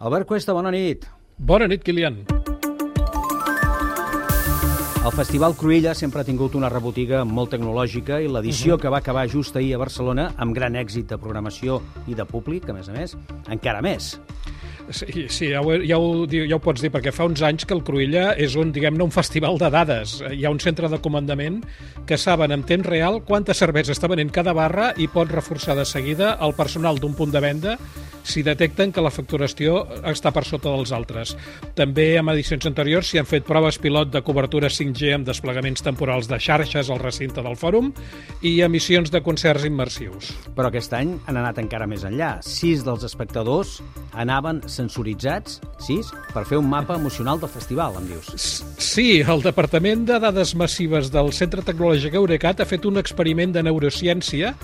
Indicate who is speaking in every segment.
Speaker 1: Albert Cuesta, bona nit.
Speaker 2: Bona nit, Kilian.
Speaker 1: El Festival Cruïlla sempre ha tingut una rebotiga molt tecnològica i l'edició uh -huh. que va acabar just ahir a Barcelona amb gran èxit de programació i de públic, a més a més, encara més.
Speaker 2: Sí, sí ja, ho, ja, ho, ja ho pots dir, perquè fa uns anys que el Cruïlla és un, diguem-ne, un festival de dades. Hi ha un centre de comandament que saben en temps real quanta cervesa està venent cada barra i pot reforçar de seguida el personal d'un punt de venda si detecten que la facturació està per sota dels altres. També en edicions anteriors s'hi han fet proves pilot de cobertura 5G amb desplegaments temporals de xarxes al recinte del fòrum i emissions de concerts immersius.
Speaker 1: Però aquest any han anat encara més enllà. Sis dels espectadors anaven sensoritzats, sis, per fer un mapa emocional del festival, em dius.
Speaker 2: Sí, el Departament de Dades Massives del Centre Tecnològic Eurecat ha fet un experiment de neurociència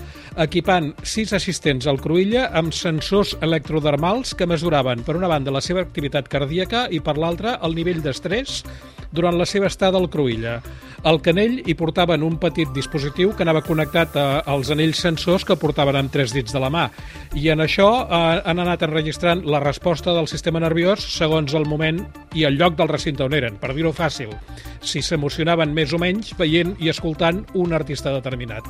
Speaker 2: equipant sis assistents al Cruïlla amb sensors electrodermals que mesuraven, per una banda, la seva activitat cardíaca i, per l'altra, el nivell d'estrès durant la seva estada al Cruïlla. Al canell hi portaven un petit dispositiu que anava connectat a, als anells sensors que portaven amb tres dits de la mà. I en això eh, han anat enregistrant la resposta del sistema nerviós segons el moment i el lloc del recinte on eren, per dir-ho fàcil, si s'emocionaven més o menys veient i escoltant un artista determinat.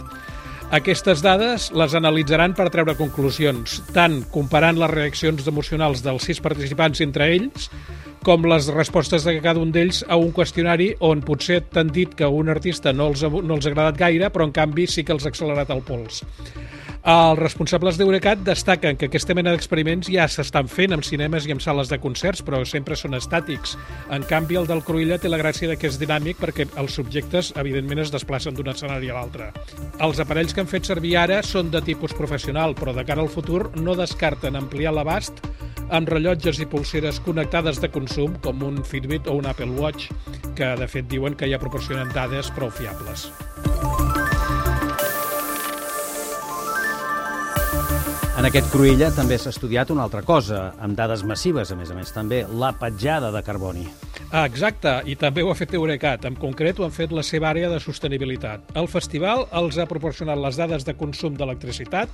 Speaker 2: Aquestes dades les analitzaran per treure conclusions, tant comparant les reaccions emocionals dels sis participants entre ells, com les respostes de cada un d'ells a un qüestionari on potser t'han dit que un artista no els, ha, no els ha agradat gaire, però en canvi sí que els ha accelerat el pols. Els responsables d'Eurecat destaquen que aquesta mena d'experiments ja s'estan fent amb cinemes i amb sales de concerts, però sempre són estàtics. En canvi, el del Cruïlla té la gràcia que és dinàmic perquè els subjectes, evidentment, es desplacen d'un escenari a l'altre. Els aparells que han fet servir ara són de tipus professional, però de cara al futur no descarten ampliar l'abast amb rellotges i pulseres connectades de consum, com un Fitbit o un Apple Watch, que de fet diuen que ja proporcionen dades prou fiables.
Speaker 1: En aquest Cruïlla també s'ha estudiat una altra cosa, amb dades massives, a més a més, també la petjada de carboni.
Speaker 2: Ah, exacte, i també ho ha fet Eurecat. En concret, ho han fet la seva àrea de sostenibilitat. El festival els ha proporcionat les dades de consum d'electricitat,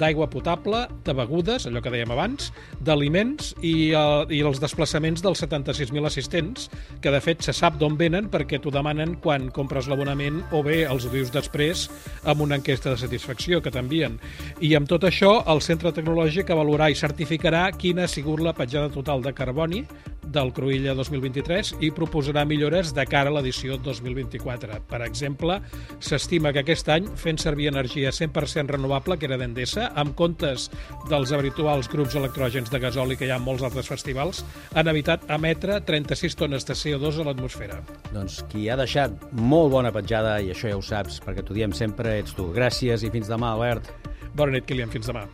Speaker 2: d'aigua potable, de begudes, allò que dèiem abans, d'aliments i, uh, i els desplaçaments dels 76.000 assistents, que de fet se sap d'on venen perquè t'ho demanen quan compres l'abonament o bé els dius després amb una enquesta de satisfacció que t'envien. I amb tot això, el Centre Tecnològic avaluarà i certificarà quina ha sigut la petjada total de carboni del Cruïlla 2023 i proposarà millores de cara a l'edició 2024. Per exemple, s'estima que aquest any, fent servir energia 100% renovable, que era d'Endesa, amb comptes dels habituals grups electrògens de gasoli que hi ha en molts altres festivals, han evitat emetre 36 tones de CO2 a l'atmosfera.
Speaker 1: Doncs qui ha deixat molt bona petjada, i això ja ho saps, perquè t'ho diem sempre, ets tu. Gràcies i fins demà, Albert.
Speaker 2: Bona nit, Kilian. Fins demà.